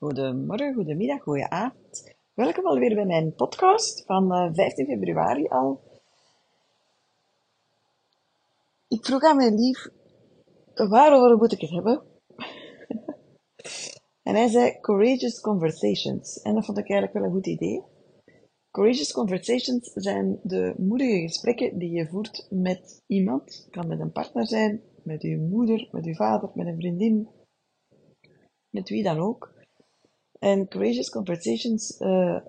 Goedemorgen, goedemiddag, goedenavond. Welkom alweer bij mijn podcast van eh, 15 februari al. Ik vroeg aan mijn lief, waarover moet ik het hebben? En hij zei, courageous conversations. En dat vond ik eigenlijk wel een goed idee. Courageous conversations zijn de moedige gesprekken die je voert met iemand. Het kan met een partner zijn, met uw moeder, met uw vader, met een vriendin, met wie dan ook. En courageous conversations, eh,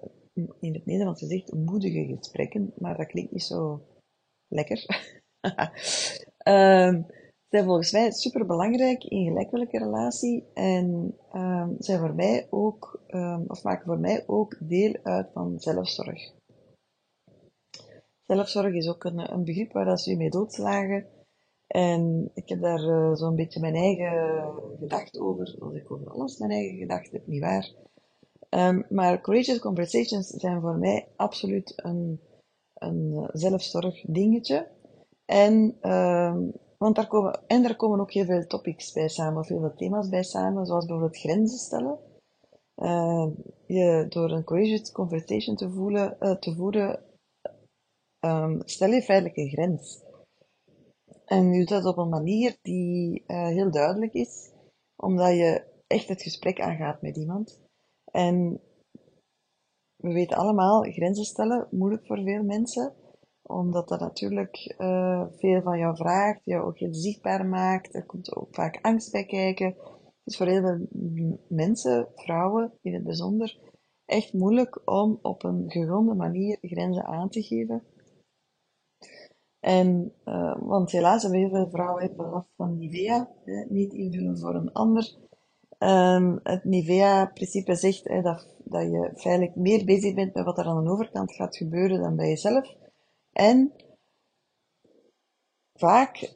in het Nederlands gezegd moedige gesprekken, maar dat klinkt niet zo lekker. Ehm, zijn volgens mij super belangrijk in gelijk welke relatie en ehm, zijn voor mij ook, ehm, of maken voor mij ook deel uit van zelfzorg. Zelfzorg is ook een, begrip waar dat ze mee doodslagen. En ik heb daar uh, zo'n beetje mijn eigen gedacht over, als ik over alles mijn eigen gedacht heb, niet waar. Um, maar courageous conversations zijn voor mij absoluut een, een zelfzorg dingetje. En, um, want daar komen, en daar komen ook heel veel topics bij samen, of heel veel thema's bij samen, zoals bijvoorbeeld grenzen stellen. Uh, je, door een courageous conversation te, voelen, uh, te voeren, stel je feitelijk een grens. En je doet dat op een manier die uh, heel duidelijk is, omdat je echt het gesprek aangaat met iemand. En we weten allemaal, grenzen stellen, moeilijk voor veel mensen, omdat dat natuurlijk uh, veel van jou vraagt, jou ook heel zichtbaar maakt. Er komt ook vaak angst bij kijken. Het is voor heel veel mensen, vrouwen in het bijzonder, echt moeilijk om op een gegronde manier grenzen aan te geven. En, uh, want helaas hebben heel veel vrouwen hebben last van Nivea, hè, niet invullen voor een ander. Um, het Nivea-principe zegt hè, dat, dat je feitelijk meer bezig bent met wat er aan de overkant gaat gebeuren dan bij jezelf. En vaak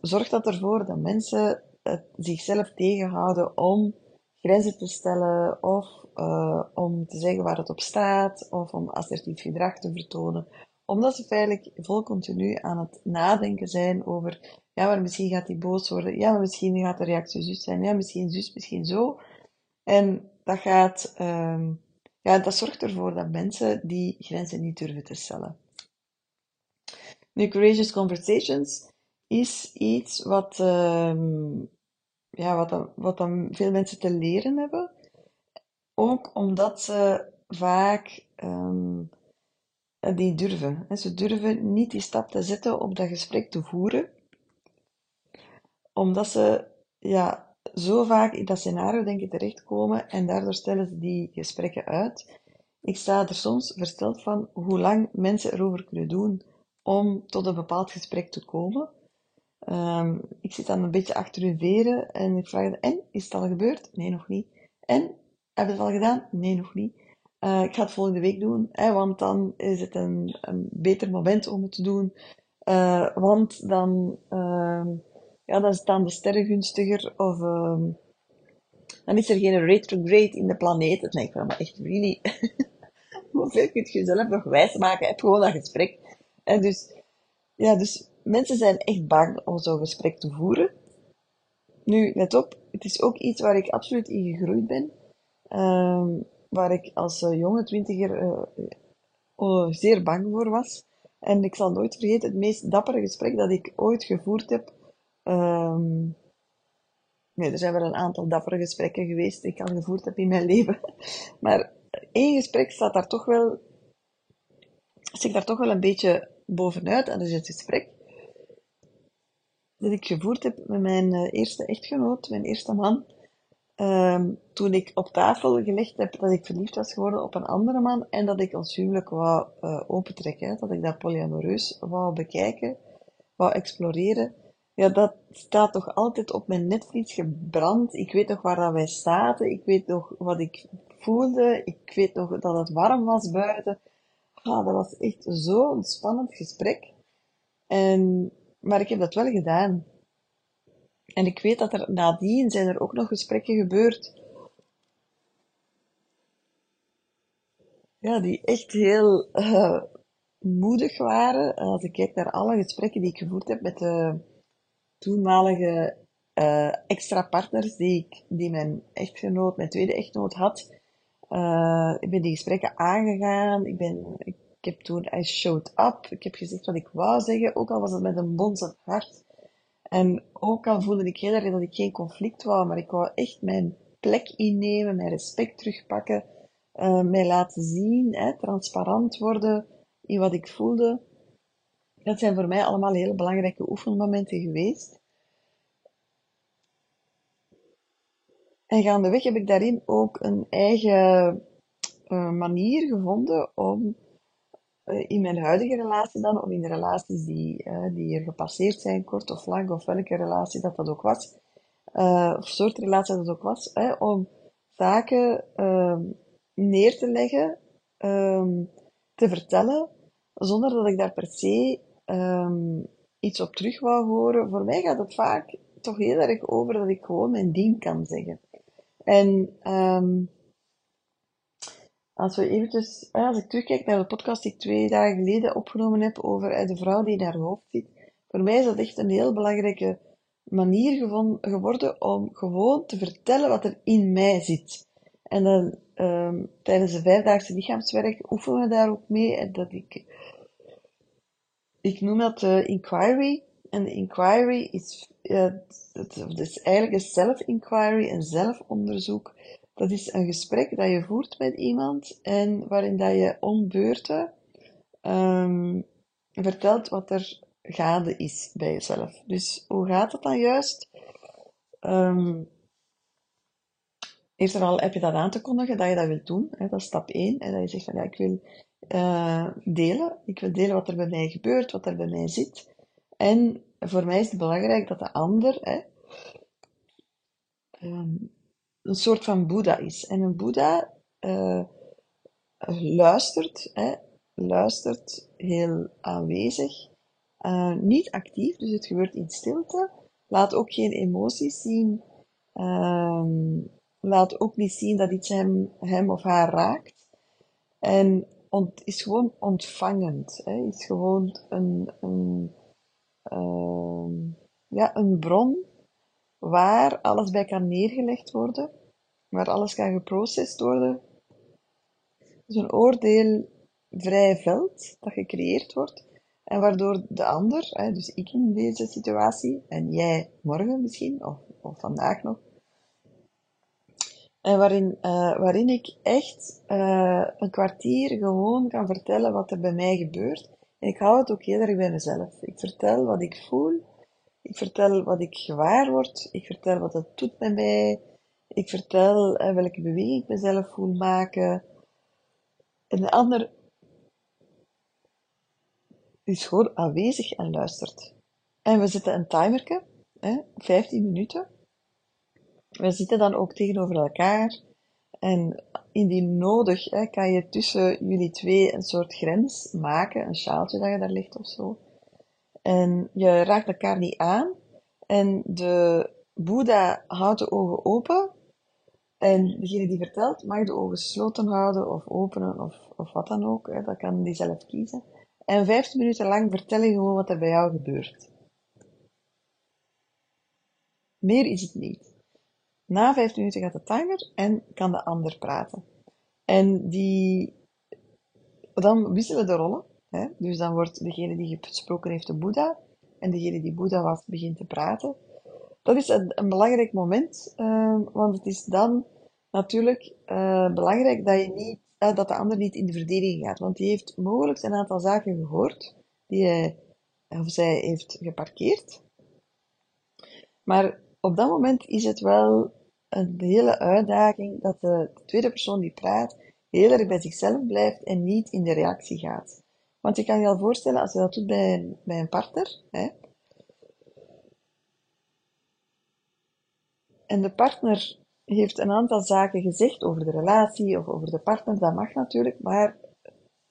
zorgt dat ervoor dat mensen het, zichzelf tegenhouden om grenzen te stellen of uh, om te zeggen waar het op staat of om assertief gedrag te vertonen omdat ze feitelijk vol continu aan het nadenken zijn over, ja, maar misschien gaat hij boos worden, ja, maar misschien gaat de reactie zus zijn, ja, misschien zus, misschien zo. En dat gaat, um, ja, dat zorgt ervoor dat mensen die grenzen niet durven te stellen. Nu, Courageous Conversations is iets wat, um, ja, wat, wat dan veel mensen te leren hebben. Ook omdat ze vaak um, die durven. Ze durven niet die stap te zetten om dat gesprek te voeren, omdat ze ja, zo vaak in dat scenario denken terechtkomen en daardoor stellen ze die gesprekken uit. Ik sta er soms versteld van hoe lang mensen erover kunnen doen om tot een bepaald gesprek te komen. Um, ik zit dan een beetje achter hun veren en ik vraag en, is het al gebeurd? Nee, nog niet. En, heb je het al gedaan? Nee, nog niet. Uh, ik ga het volgende week doen, hè, want dan is het een, een beter moment om het te doen. Uh, want dan, uh, ja, dan staan de sterren gunstiger of dan is er geen retrograde in de planeet. Dan denk ik van, maar echt, really? Hoeveel kun je jezelf nog wijsmaken? Heb gewoon dat gesprek. En dus, ja, dus mensen zijn echt bang om zo'n gesprek te voeren. Nu, let op, het is ook iets waar ik absoluut in gegroeid ben. Um, waar ik als uh, jonge twintiger uh, uh, zeer bang voor was. En ik zal nooit vergeten, het meest dappere gesprek dat ik ooit gevoerd heb. Um, nee, er zijn wel een aantal dappere gesprekken geweest die ik al gevoerd heb in mijn leven. Maar één gesprek staat daar toch wel, stikt daar toch wel een beetje bovenuit. En dat is het gesprek dat ik gevoerd heb met mijn eerste echtgenoot, mijn eerste man. Um, toen ik op tafel gelegd heb dat ik verliefd was geworden op een andere man en dat ik ons huwelijk wou uh, opentrekken, dat ik dat polyamoreus wou bekijken, wou exploreren, ja, dat staat toch altijd op mijn netvlies gebrand. Ik weet nog waar dat wij zaten, ik weet nog wat ik voelde, ik weet nog dat het warm was buiten. Ah, dat was echt zo'n spannend gesprek. En, maar ik heb dat wel gedaan. En ik weet dat er nadien zijn er ook nog gesprekken gebeurd. Ja, die echt heel uh, moedig waren. Als ik kijk naar alle gesprekken die ik gevoerd heb met de toenmalige uh, extra partners die, ik, die mijn echtgenoot, mijn tweede echtgenoot had. Ik ben die gesprekken aangegaan. Ik, ben, ik, ik heb toen I showed up. Ik heb gezegd wat ik wou zeggen, ook al was het met een bonzend hart. En ook al voelde ik heel erg dat ik geen conflict wou, maar ik wou echt mijn plek innemen, mijn respect terugpakken, uh, mij laten zien, hè, transparant worden in wat ik voelde. Dat zijn voor mij allemaal hele belangrijke oefenmomenten geweest. En gaandeweg heb ik daarin ook een eigen uh, manier gevonden om in mijn huidige relatie dan, of in de relaties die, uh, die er gepasseerd zijn, kort of lang, of welke relatie dat dat ook was, of soort relatie dat ook was, om zaken ehm, neer te leggen, um, te vertellen, zonder dat ik daar per se um, iets op terug wou horen. Voor mij gaat het vaak toch heel erg over dat ik gewoon mijn ding kan zeggen. En als we eventjes, als ik terugkijk naar de podcast die ik twee dagen geleden opgenomen heb over de vrouw die in haar hoofd zit, voor mij is dat echt een heel belangrijke manier gevonden, geworden om gewoon te vertellen wat er in mij zit. En dan um, tijdens de vijfdaagse lichaamswerk oefenen we daar ook mee. En dat ik, ik noem dat de inquiry. En de inquiry is, uh, het, is eigenlijk een self-inquiry, een zelfonderzoek. Dat is een gesprek dat je voert met iemand en waarin dat je om beurten um, vertelt wat er gaande is bij jezelf. Dus hoe gaat het dan juist? Um, eerst en heb je dat aan te kondigen dat je dat wilt doen. Hè, dat is stap 1. En dat je zegt van ja, ik wil uh, delen. Ik wil delen wat er bij mij gebeurt, wat er bij mij zit. En voor mij is het belangrijk dat de ander hè, um, een soort van Boeddha is. En een Boeddha uh, luistert, hè, luistert heel aanwezig, uh, niet actief, dus het gebeurt in stilte. Laat ook geen emoties zien. Um, laat ook niet zien dat iets hem, hem of haar raakt. En ont, is gewoon ontvangend. Hè? Is gewoon een, een, uh, ja, een bron waar alles bij kan neergelegd worden, waar alles kan geprocessed worden. Dus een oordeelvrij veld dat gecreëerd wordt en waardoor de ander, dus ik in deze situatie en jij morgen misschien, of, of vandaag nog, en waarin, uh, waarin ik echt uh, een kwartier gewoon kan vertellen wat er bij mij gebeurt. En ik hou het ook heel erg bij mezelf. Ik vertel wat ik voel. Ik vertel wat ik gewaar word. Ik vertel wat het doet met mij. Ik vertel uh, welke beweging ik mezelf voel maken. En de ander is gewoon aanwezig en luistert. En we zetten een timerke, hè, 15 minuten. We zitten dan ook tegenover elkaar. En indien nodig hè, kan je tussen jullie twee een soort grens maken, een sjaaltje dat je daar ligt of zo. En je raakt elkaar niet aan. En de Boeddha houdt de ogen open. En degene die vertelt mag de ogen gesloten houden of openen of, of wat dan ook. Hè, dat kan die zelf kiezen. En 15 minuten lang vertellen gewoon wat er bij jou gebeurt. Meer is het niet. Na vijf minuten gaat de timer en kan de ander praten. En die, dan wisselen de rollen. Hè? Dus dan wordt degene die gesproken heeft de Boeddha en degene die Boeddha was begint te praten. Dat is een, belangrijk moment, uh, want het is dan natuurlijk uh, belangrijk dat, je niet, uh, dat de ander niet in de verdediging gaat. Want die heeft mogelijk een aantal zaken gehoord die hij of zij heeft geparkeerd. Maar op dat moment is het wel een hele uitdaging dat de, tweede persoon die praat heel erg bij zichzelf blijft en niet in de reactie gaat. Want je kan je al voorstellen, als je dat doet bij een, bij een partner, hè, en de partner heeft een aantal zaken gezegd over de relatie of over de partner, dat mag natuurlijk, maar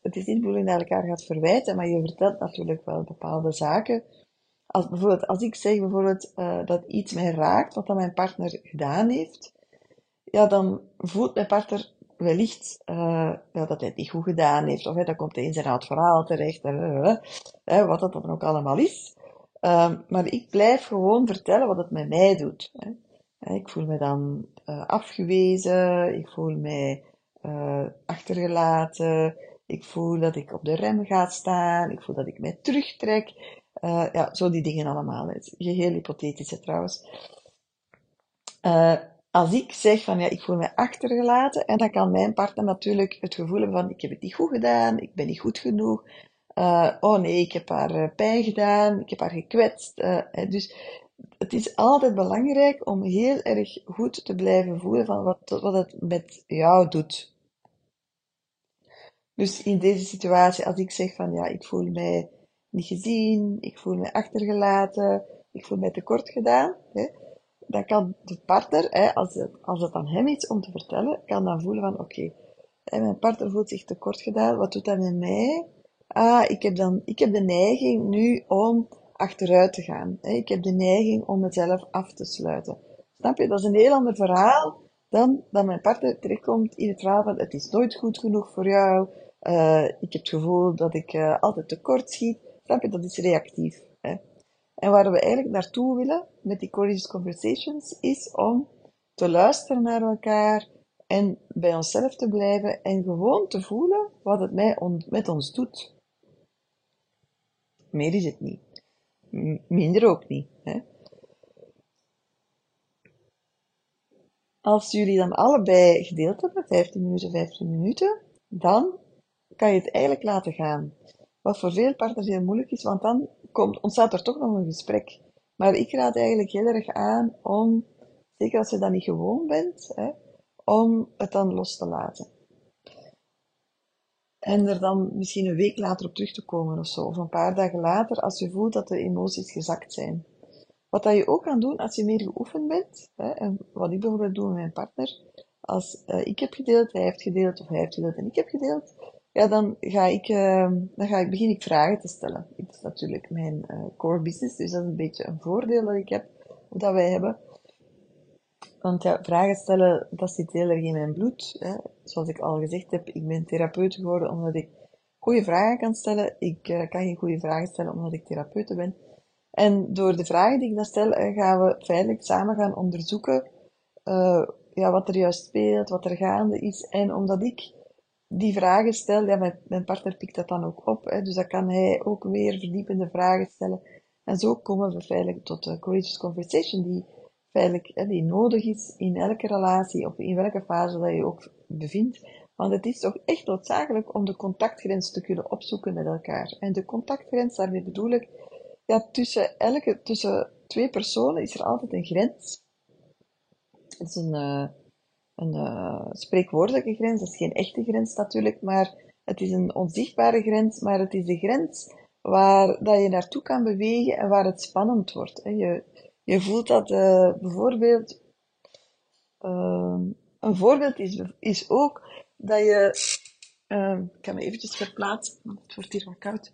het is niet de bedoeling dat je elkaar gaat verwijten, maar je vertelt natuurlijk wel bepaalde zaken als, bijvoorbeeld, als ik zeg bijvoorbeeld uh, dat iets mij raakt, wat mijn partner gedaan heeft, ja, dan voelt mijn partner wellicht uh, ja, dat hij het niet goed gedaan heeft, of hè, dan komt hij in zijn oud verhaal terecht, uh, wat dat dan ook allemaal is. Ehm, maar ik blijf gewoon vertellen wat het met mij doet. Hè. Ik voel me dan uh, afgewezen, ik voel me uh, achtergelaten, ik voel dat ik op de rem ga staan, ik voel dat ik mij terugtrek. Ja, zo die dingen allemaal. Het is geheel hypothetische trouwens. als ik zeg van ja, ik voel me achtergelaten, en dan kan mijn partner natuurlijk het gevoel hebben van ik heb het niet goed gedaan, ik ben niet goed genoeg, oh nee, ik heb haar pijn gedaan, ik heb haar gekwetst. Dus het is altijd belangrijk om heel erg goed te blijven voelen van wat, wat het met jou doet. Dus in deze situatie, als ik zeg van ja, ik voel mij niet gezien, ik voel mij achtergelaten, ik voel mij tekort gedaan, hè, dan kan de partner, hè, als, het, als het aan hem is om te vertellen, kan dan voelen van oké, mijn partner voelt zich tekort gedaan, wat doet dat met mij? ah, ik heb, dan, ik heb de neiging nu om achteruit te gaan. Ik heb de neiging om mezelf af te sluiten. Snap je? Dat is een heel ander verhaal dan dat mijn partner terechtkomt in het verhaal van het is nooit goed genoeg voor jou. Uh, ik heb het gevoel dat ik uh, altijd tekort schiet. Snap je? Dat is reactief. Hè? En waar we eigenlijk naartoe willen met die Courageous Conversations is om te luisteren naar elkaar en bij onszelf te blijven en gewoon te voelen wat het met ons doet. Meer is het niet. Minder ook niet. Hè? Als jullie dan allebei gedeeld hebben, 15 minuten, 15 minuten, dan kan je het eigenlijk laten gaan. Wat voor veel partners heel moeilijk is, want dan komt, ontstaat er toch nog een gesprek. Maar ik raad eigenlijk heel erg aan om, zeker als je dat niet gewoon bent, hè, om het dan los te laten. En er dan misschien een week later op terug te komen of zo. Of een paar dagen later, als je voelt dat de emoties gezakt zijn. Wat dat je ook kan doen als je meer geoefend bent, hè, en wat ik bijvoorbeeld doe met mijn partner, als uh, ik heb gedeeld, hij heeft gedeeld, of hij heeft gedeeld en ik heb gedeeld, ja, dan ga ik, uh, dan ga ik, begin ik vragen te stellen. Dat is natuurlijk mijn uh, core business, dus dat is een beetje een voordeel dat ik heb, of dat wij hebben. Want ja, vragen stellen, dat zit heel erg in mijn bloed. Hè. Zoals ik al gezegd heb, ik ben therapeut geworden omdat ik goede vragen kan stellen. Ik uh, kan geen goede vragen stellen omdat ik therapeut ben. En door de vragen die ik dan stel, uh, gaan we feitelijk samen gaan onderzoeken uh, ja, wat er juist speelt, wat er gaande is. En omdat ik die vragen stel, mijn, partner pikt dat dan ook op. Hè, dus dan kan hij ook weer verdiepende vragen stellen. En zo komen we feitelijk tot de Courageous Conversation, die die nodig is in elke relatie of in welke fase dat je ook bevindt. Want het is toch echt noodzakelijk om de contactgrens te kunnen opzoeken met elkaar. En de contactgrens, daarmee bedoel ik, tussen, elke, tussen twee personen is er altijd een grens. Het is een, uh, een uh, spreekwoordelijke grens, dat is geen echte grens natuurlijk, maar het is een onzichtbare grens, maar het is de grens waar dat je naartoe kan bewegen en waar het spannend wordt. Je, je voelt dat uh, bijvoorbeeld, uh, een voorbeeld is, is ook dat je, uh, ik kan me eventjes verplaatsen, want het wordt hier wat koud.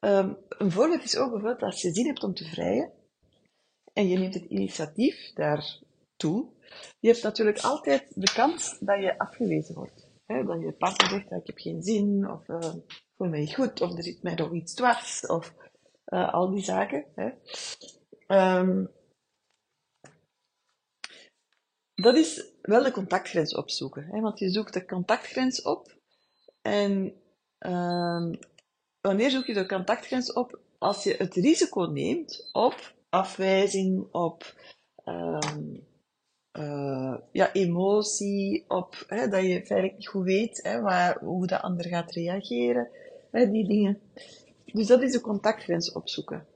Um, een voorbeeld is ook bijvoorbeeld als je zin hebt om te vrijen en je neemt het initiatief daartoe, je hebt natuurlijk altijd de kans dat je afgewezen wordt. Hè? Dat je partner zegt, ik heb geen zin, of uh, voel me niet goed, of er zit mij nog iets dwars, of uh, al die zaken. Dat is wel de contactgrens opzoeken. Hè? Want je zoekt de contactgrens op. En uh, wanneer zoek je de contactgrens op? Als je het risico neemt op afwijzing, op um, uh, ja, emotie, op hè, dat je feitelijk niet goed weet hè, waar, hoe de ander gaat reageren. Hè, die dingen. Dus dat is de contactgrens opzoeken.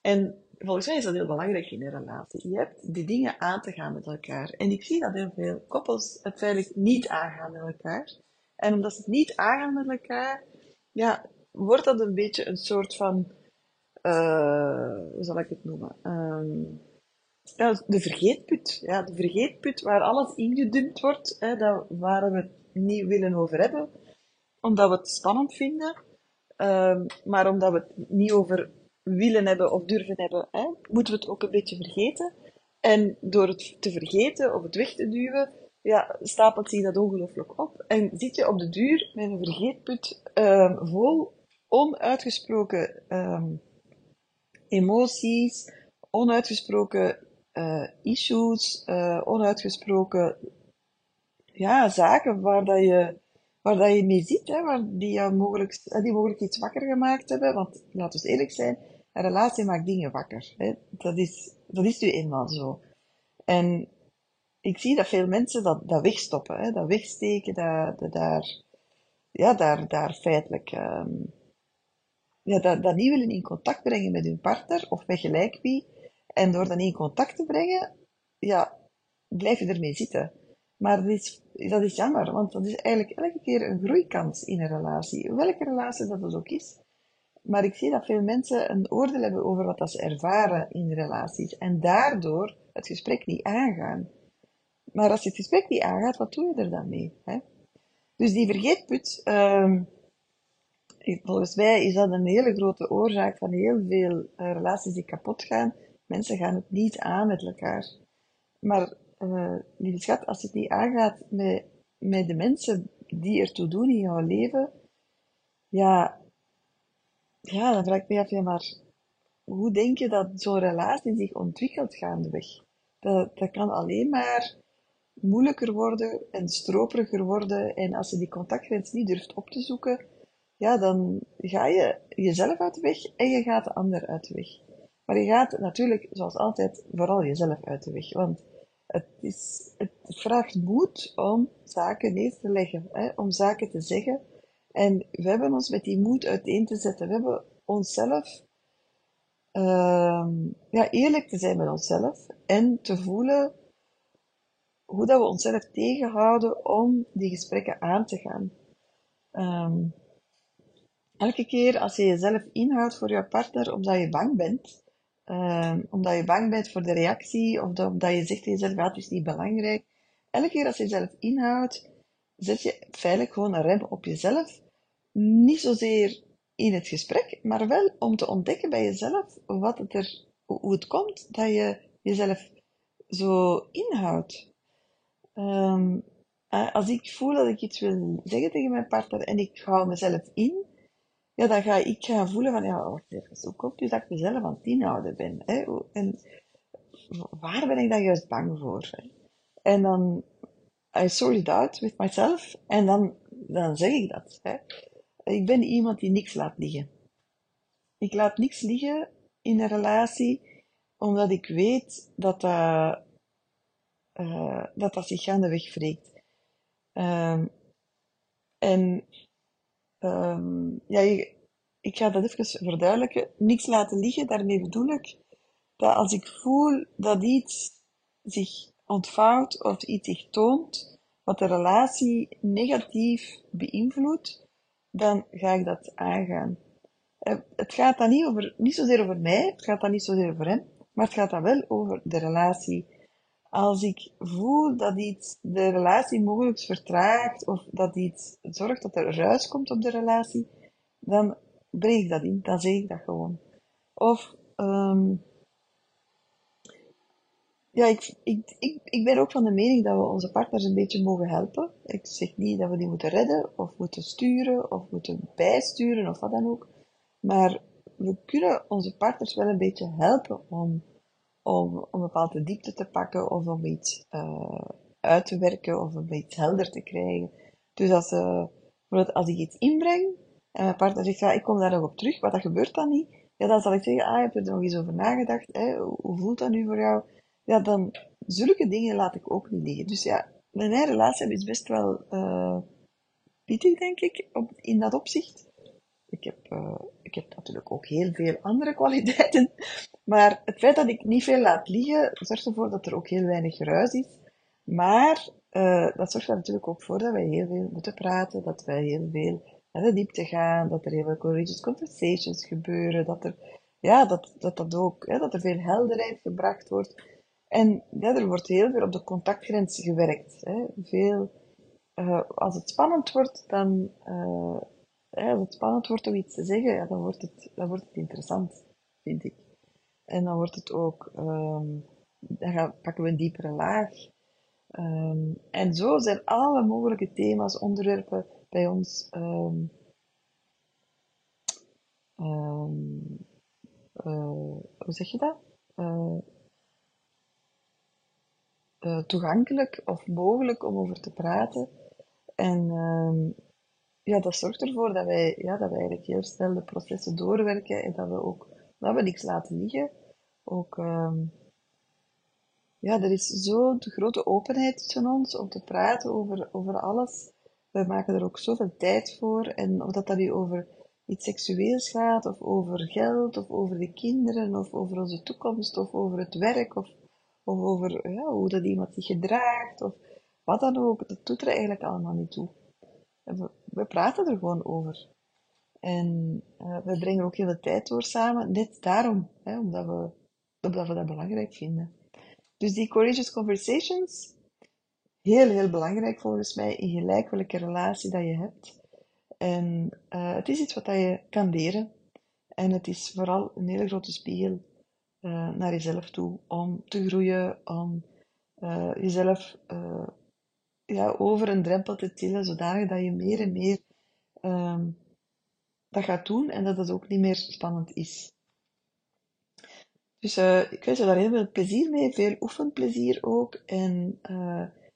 En volgens mij is dat heel belangrijk in een relatie. Je hebt die dingen aan te gaan met elkaar. En ik zie dat heel veel koppels het feitelijk niet aangaan met elkaar. En omdat ze het niet aangaan met elkaar, ja, wordt dat een beetje een soort van, uh, hoe zal ik het noemen? Um, ja, de vergeetput. Ja, de vergeetput waar alles ingedumpt wordt, hè, dat, waar we het niet willen over hebben, omdat we het spannend vinden, um, maar omdat we het niet over willen hebben of durven hebben, hè, moeten we het ook een beetje vergeten. En door het te vergeten of het weg te duwen, ja, stapelt zich dat ongelooflijk op. En zit je op de duur met een vergeetput um, vol onuitgesproken um, emoties, onuitgesproken uh, issues, uh, onuitgesproken ja, zaken waar, dat je, waar dat je mee zit, hè, waar die, mogelijk, die mogelijk iets wakker gemaakt hebben. Want laten we eerlijk zijn, een relatie maakt dingen wakker. Hè. Dat, is, dat is nu eenmaal zo. En ik zie dat veel mensen dat, dat wegstoppen, hè, dat wegsteken, dat, dat daar, ja, daar, daar feitelijk um, ja, dat, dat niet willen in contact brengen met hun partner of met gelijk wie. En door dat niet in contact te brengen, ja, blijf je ermee zitten. Maar dat is, dat is jammer, want dat is eigenlijk elke keer een groeikans in een relatie. Welke relatie dat dus ook is. Maar ik zie dat veel mensen een oordeel hebben over wat ze ervaren in relaties. En daardoor het gesprek niet aangaan. Maar als je het gesprek niet aangaat, wat doe je er dan mee? Hè? Dus die vergeetput, uh, volgens mij is dat een hele grote oorzaak van heel veel uh, relaties die kapot gaan. Mensen gaan het niet aan met elkaar. Maar, uh, lieve schat, als je het niet aangaat met, met de mensen die ertoe doen in jouw leven, ja, ja, dan vraag ik me af, ja, maar hoe denk je dat zo'n relatie zich ontwikkelt gaandeweg? Dat, dat kan alleen maar moeilijker worden en stroperiger worden. En als je die contactgrens niet durft op te zoeken, ja, dan ga je jezelf uit de weg en je gaat de ander uit de weg. Maar je gaat natuurlijk, zoals altijd, vooral jezelf uit de weg. Want het, is, het vraagt moed om zaken neer te leggen, hè, om zaken te zeggen. En we hebben ons met die moed uiteen te zetten. We hebben onszelf, uh, ja, eerlijk te zijn met onszelf en te voelen hoe dat we onszelf tegenhouden om die gesprekken aan te gaan. Um, elke keer als je jezelf inhoudt voor je partner omdat je bang bent, uh, omdat je bang bent voor de reactie, of dat, omdat je zegt tegen jezelf, ja, het is niet belangrijk. Elke keer als je jezelf inhoudt, zet je feitelijk gewoon een rem op jezelf. Niet zozeer in het gesprek, maar wel om te ontdekken bij jezelf wat het er, hoe het komt dat je jezelf zo inhoudt. Um, als ik voel dat ik iets wil zeggen tegen mijn partner en ik hou mezelf in, ja, dan ga ik gaan voelen van, ja, wacht even, hoe komt het dat ik mezelf aan het inhouden ben? Hè? En waar ben ik dan juist bang voor? En dan, I sort it out with myself, en dan, dan zeg ik dat. Hè? Ik ben iemand die niks laat liggen. Ik laat niks liggen in een relatie, omdat ik weet dat dat, uh, dat, dat zich gaandeweg wreekt. Um, en um, ja, ik ga dat even verduidelijken. Niks laten liggen, daarmee bedoel ik dat als ik voel dat iets zich ontvouwt of iets zich toont, wat de relatie negatief beïnvloedt, dan ga ik dat aangaan. Eh, het gaat dan niet, over, niet zozeer over mij, het gaat dan niet zozeer over hem, maar het gaat dan wel over de relatie. Als ik voel dat iets de relatie mogelijk vertraagt of dat iets zorgt dat er ruis komt op de relatie, dan breng ik dat in, dan zeg ik dat gewoon. Of, um, ja, ik, ik, ik, ik ben ook van de mening dat we onze partners een beetje mogen helpen. Ik zeg niet dat we die moeten redden, of moeten sturen, of moeten bijsturen, of wat dan ook. Maar we kunnen onze partners wel een beetje helpen om, om, een bepaalde diepte te pakken, of om iets uh, uit te werken, of om iets helder te krijgen. Dus als, uh, als ik iets inbreng, en mijn partner zegt, ja, ik kom daar nog op terug, maar dat gebeurt dan niet. Ja, dan zal ik zeggen, ah, heb je er nog eens over nagedacht? Hè? Hoe voelt dat nu voor jou? Ja, dan, zulke dingen laat ik ook niet liggen. Dus ja, mijn relatie is best wel uh, pittig, denk ik, op, in dat opzicht. Ik heb, uh, ik heb natuurlijk ook heel veel andere kwaliteiten. Maar het feit dat ik niet veel laat liggen, zorgt ervoor dat er ook heel weinig ruis is. Maar uh, dat zorgt er natuurlijk ook voor dat wij heel veel moeten praten, dat wij heel veel naar de diepte gaan, dat er heel veel courageous conversations gebeuren, dat er, ja, dat, dat, dat ook, hè, dat er veel helderheid gebracht wordt. En ja, er wordt heel veel op de contactgrens gewerkt. Hè. Veel, uh, als het spannend wordt, dan, uh, als het spannend wordt om iets te zeggen, ja, dan, wordt het, dan wordt het interessant, vind ik. En dan wordt het ook, um, dan pakken we een diepere laag. Um, en zo zijn alle mogelijke thema's, onderwerpen bij ons uh, hoe zeg je dat? Uh, toegankelijk of mogelijk om over te praten. En ehm, ja, dat zorgt ervoor dat wij, ja, dat wij eigenlijk heel snel de processen doorwerken en dat we ook dat we niks laten liggen. Ook, um, ja, er is zo'n grote openheid tussen ons om te praten over, over alles. We maken er ook zoveel tijd voor. En of dat, dat nu over iets seksueels gaat, of over geld, of over de kinderen, of over onze toekomst, of over het werk, of, of over hoe dat iemand zich gedraagt, of wat dan ook, dat doet er eigenlijk allemaal niet toe. We, we praten er gewoon over. En uh, we brengen ook heel veel tijd door samen, net daarom, hè, omdat, we, dat belangrijk vinden. Dus die courageous conversations, heel, heel belangrijk volgens mij in gelijk welke relatie dat je hebt. En uh, het is iets wat dat je kan leren. En het is vooral een hele grote spiegel uh, naar jezelf toe om te groeien, om uh, jezelf ja, over een drempel te tillen, zodanig dat je meer en meer um, dat gaat doen en dat het ook niet meer spannend is. Dus ik wens je daar heel veel plezier mee, veel oefenplezier ook. En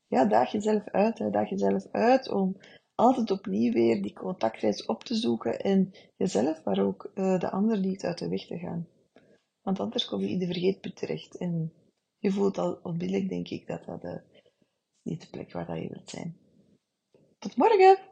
ja, daag jezelf uit, daag jezelf uit om altijd opnieuw weer die contactreis op te zoeken en jezelf, maar ook de ander niet uit de weg te gaan. Want anders kom je in de vergeetput terecht en je voelt al onmiddellijk, denk ik, dat dat niet de plek waar dat je wilt zijn. Tot morgen!